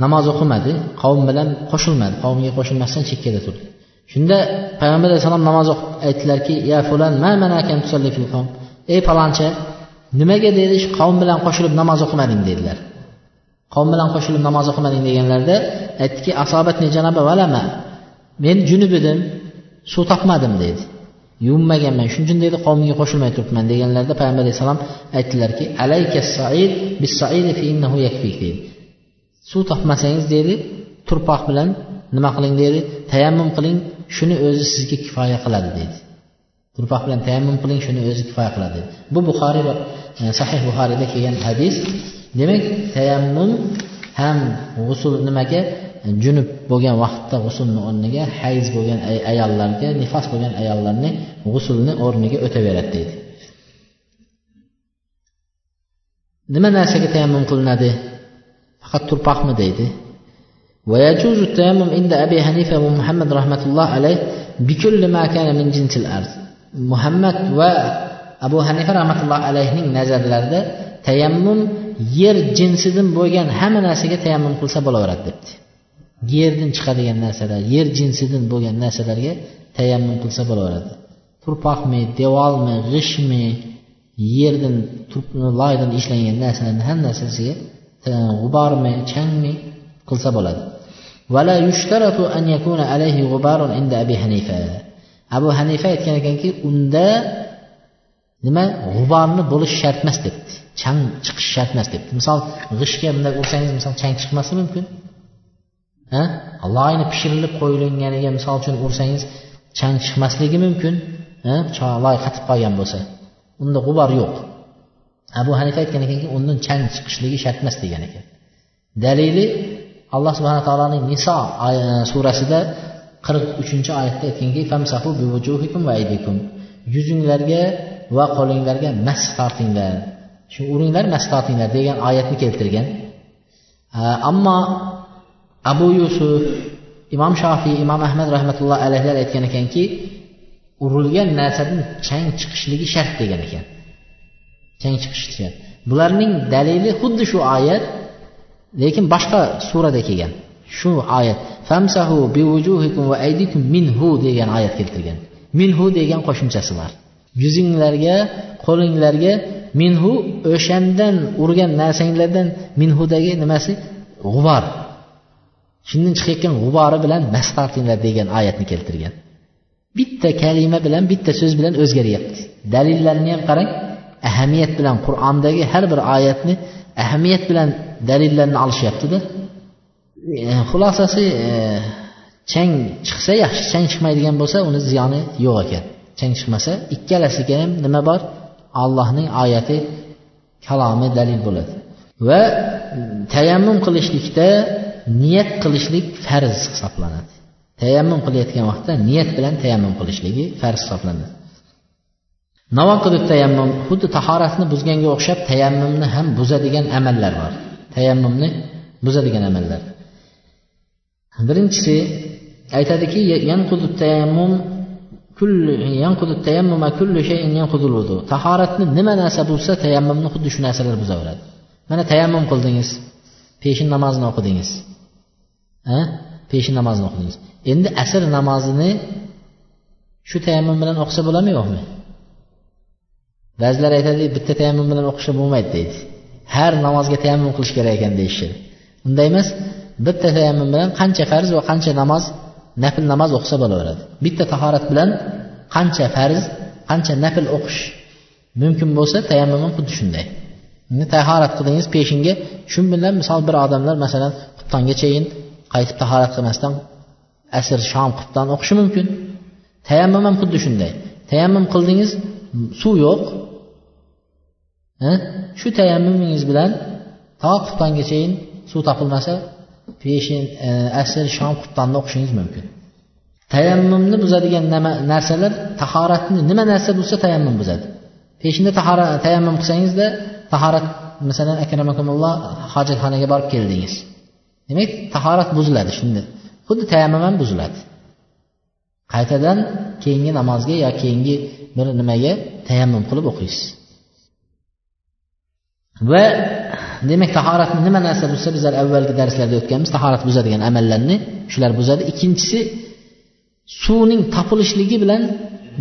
Speaker 1: Namoz o'qimadi qavm bilan qo'shilmadi qavmga qo'shilmasdan chekkada turdi. Shunda payg'ambar alayhissalom namoz o'qib aytdilarki ya fulan ey faloncha nimaga dedi shu qavm bilan qo'shilib namoz o'qimading? dedilar. Qavm bilan qo'shilib namoz o'qimading deganlarida aytdiki asobatni janaba valama. Men junub edim suv topmadim dedi yuvinmaganman shuning uchun dedi qavmimga qo'shilmay turibman deganlarida payg'ambar alayhissalom aytdilarki alayka said bis innahu yakfik dedi suv topmasangiz dedi turpoq bilan nima qiling dedi tayammum qiling shuni o'zi sizga kifoya qiladi deydi. Turpoq bilan tayammum qiling shuni o'zi kifoya qiladi dedi bu buxoriy va e, sahih buxoriyda kelgan hadis. Demak tayammum ham g'usul nimaga? junub bo'lgan vaqtda g'usulni o'rniga hayz bo'lgan ayollarga nifos bo'lgan ayollarni g'usulni o'rniga o'taveradi deydi nima narsaga tayammum qilinadi faqat turpoqmi deydi ويجوز التيمم عند أبي حنيفة ومحمد رحمة الله عليه بكل ما كان من جنس الأرض muhammad va abu hanifa rahmatullohi alayhining nazarlarida tayammum yer jinsidan bo'lgan hamma narsaga tayammum qilsa bo'laveradi debdi yerdan chiqadigan narsalar yer jinsidan bo'lgan narsalarga tayammum qilsa bo'laveradi turpoqmi devormi g'ishtmi yerdan loydan ishlangan narsalarni hamma narsasiga g'ubormi changmi qilsa bo'ladi ولا يشترط أن يكون عليه غبار عند أبي حنيفة abu hanifa aytgan ekanki unda nima g'uborni bo'lishi shart emas debdi chang chiqishi shart emas debdi misol g'ishtga bunday ursangiz misol chang chiqmasligi mumkin Ha? Loyni pishirilib qo'yilganiga misol uchun ursangiz chang chiqmasligi mumkin loy qatib qolgan bo'lsa unda g'ubor yo'q. Abu hanifa aytgan ekanki undan chang chiqishligi shart emas degan ekan. Dalili alloh subhana taoloning niso e, surasida qirq uchinchi oyatda aytganki famsahu va aydikum. Yuzinglarga va qo'linglarga mas tortinglar. Shu uringlar mas tortinglar degan oyatni keltirgan. E, ammo abu yusuf imom shofiy imom ahmad rahmatulloh alayhilar aytgan ekanki urilgan narsadan chang chiqishligi shart degan ekan. Chang chiqishi shart. Bularning dalili xuddi shu oyat lekin boshqa surada kelgan. Shu oyat famsahu bivujuhikum va aydikum minhu degan oyat keltirgan. Minhu degan qo'shimchasi bor. Yuzinglarga qo'linglarga minhu o'shandan urgan narsanglardan minhudagi nimasi? G'ubor. Shundan chiqayotgan g'ubori bilan mas tortinglar degan oyatni keltirgan. Bitta kalima bilan bitta so'z bilan o'zgaryapti. Dalillarni ham qarang. Ahamiyat bilan qur'ondagi har bir oyatni ahamiyat bilan dalillarni olishyaptida e, xulosasi e, chang chiqsa yaxshi chang chiqmaydigan bo'lsa uni ziyoni yo'q ekan. Chang chiqmasa ikkalasiga ham nima bor? Allohning oyati kalomi dalil bo'ladi. Va tayammum qilishlikda niyat qilishlik farz hisoblanadi. Tayammum qilayotgan vaqtda niyat bilan tayammum qilishligi farz hisoblanadi. Navoqidut tayammum xuddi tahoratni buzganga o'xshab tayammumni ham buzadigan amallar bor. Tayammumni buzadigan amallar. Birinchisi aytadiki tayammum tahoratni nima narsa buzsa tayammumni xuddi shu narsalar buzaveradi. Mana tayammum qildingiz peshin namozini o'qidingiz. Peshin namozini o'qidingiz. Endi asr namozini shu tayammum bilan o'qisa bo'ladimi yo'qmi ba'zilar aytadi bitta tayammum bilan o'qishsa bo'lmaydi deydi. Har namozga tayammum qilish kerak ekan deyishadi unday emas bitta tayammum bilan qancha farz va qancha namoz nafl namoz o'qisa bo'laveradi. Bitta tahorat bilan qancha farz qancha nafl o'qish mumkin bo'lsa tayammum ham xuddi shunday. Tahorat qildingiz peshinga shu bilan misol bir odamlar masalan xuftongachayin qaytib tahorat qilmasdan asr shom qubdan o'qishi mumkin. Tayammum ham xuddi shunday. Tayammum qildingiz suv yo'q. Shu tayammumingiz bilan to qubtongachayin suv topilmasa peshin e, asr shom qubtonni o'qishingiz mumkin. Tayammumni buzadigan narsalar tahoratni nima narsa bo'lsa tayammum buzadi. Peshinda tayammum qilsangizda tahorat masalan akramakumulloh hojatxonaga borib keldingiz. Demak tahorat buziladi. Shunda xuddi tayammum ham buziladi. Qaytadan keyingi namozga yo keyingi bir nimaga tayammum qilib o'qiysiz. Va demak tahoratni nima narsa buzsa bizlar avvalgi darslarda o'tganmiz tahorat buzadigan amallarni shular buzadi. Ikkinchisi suvning topilishligi bilan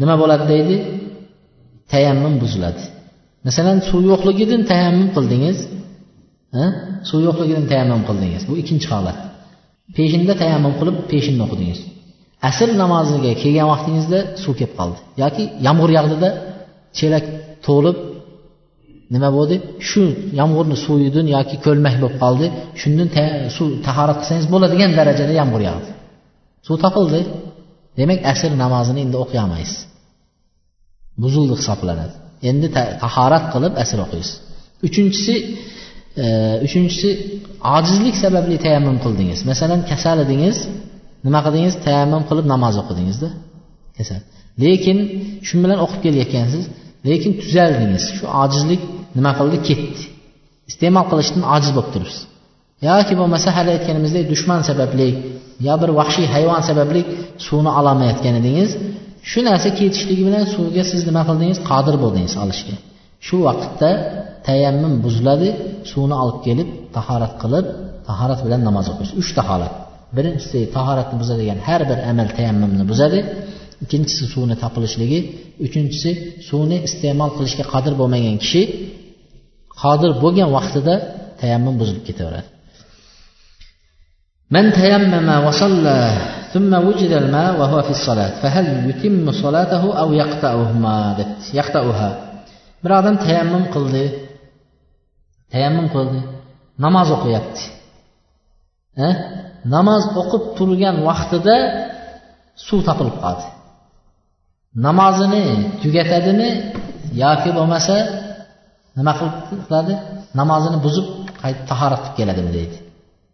Speaker 1: nima bo'ladi deydi? Tayammum buziladi. Masalan suv yo'qligidan tayammum qildingiz suv yo'qligidan tayammum qildingiz. Bu ikkinchi holat. Peshinda tayammum qilib peshinni o'qidingiz. Asr namoziga kelgan vaqtingizda suv kelib qoldi. Yoki yomg'ir yog'dida chelak to'lib nima bo'ldi? Shu yomg'irni suvidan yoki ko'lmak bo'lib qoldi. Shundan suv tahorat qilsangiz bo'ladigan darajada yomg'ir yog'di. Suv topildi. Demak asr namozini endi o'qiy olmaysiz buzildi hisoblanadi. Endi tahorat qilib asr o'qiysiz. Uchinchisi uchinchisi ojizlik sababli tayammum qildingiz. Masalan kasal edingiz nima qildingiz? Tayammum qilib namoz o'qidingizda. Kasal. Lekin shu bilan o'qib kelayotgansiz lekin tuzaldingiz. Shu ojizlik nima qildi? Ketdi. Iste'mol qilishdan ojiz bo'lib turibsiz. Yoki bo'lmasa hali aytganimizdek dushman sababli yo bir vahshiy hayvon sababli suvni ololmayotgan edingiz shu narsa ketishligi bilan suvga siz nima qildingiz? Qodir bo'ldingiz olishga. Shu vaqtda tayammum buziladi suvni olib kelib tahorat qilib tahorat bilan namoz o'qish uchta holat birinchisi tahoratni buzadigan har bir amal tayammumni buzadi ikkinchisi suvni topilishligi uchinchisi suvni iste'mol qilishga qodir bo'lmagan kishi qodir bo'lgan vaqtida tayammum buzilib ketaveradi من تيمم وصلى ثم وجد الماء وهو في الصلاة فهل يتم صلاته أو يقطعهما يقطعها bir odam tayammum qildi tayammum qildi. Namoz o'qiyapti. E? Namoz o'qib turgan vaqtida suv topilib qoldi. Namozini tugatadimi yoki bo'lmasa nima qiladi? Namozini buzib tahorat qilib keladimi deydi.